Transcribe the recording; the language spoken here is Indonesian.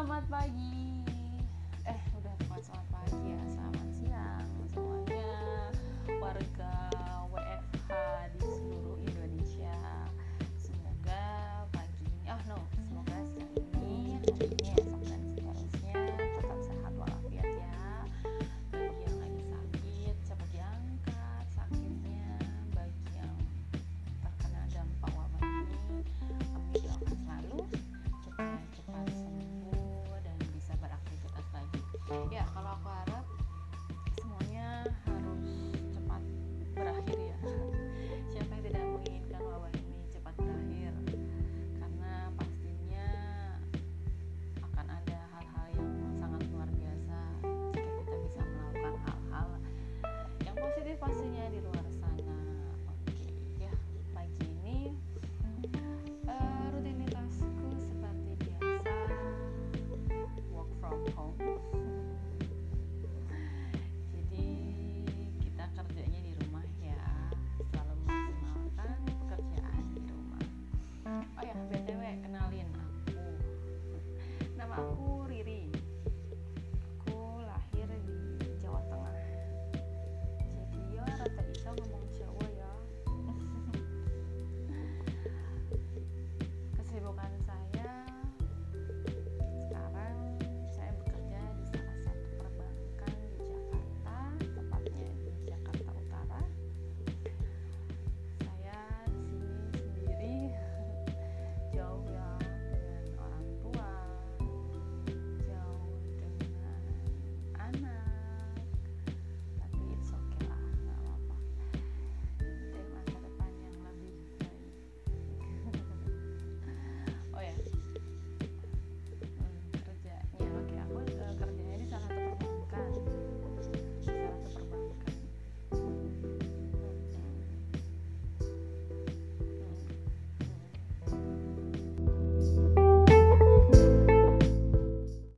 Selamat pagi. Eh, udah bukan selamat pagi ya, selamat siang semuanya warga WFH di seluruh Indonesia. Semoga pagi ini, oh no, semoga siang ini, hari ini esok dan seterusnya tetap sehat walafiat ya. Bagi yang lagi sakit, cepat diangkat sakitnya. Bagi yang terkena dampak wabah ini, kami doakan selalu supaya kalau aku harap semuanya harus cepat berakhir ya. Siapa yang tidak menginginkan wabah ini cepat berakhir? Karena pastinya akan ada hal-hal yang sangat luar biasa jika kita bisa melakukan hal-hal yang positif pastinya di luar Wow.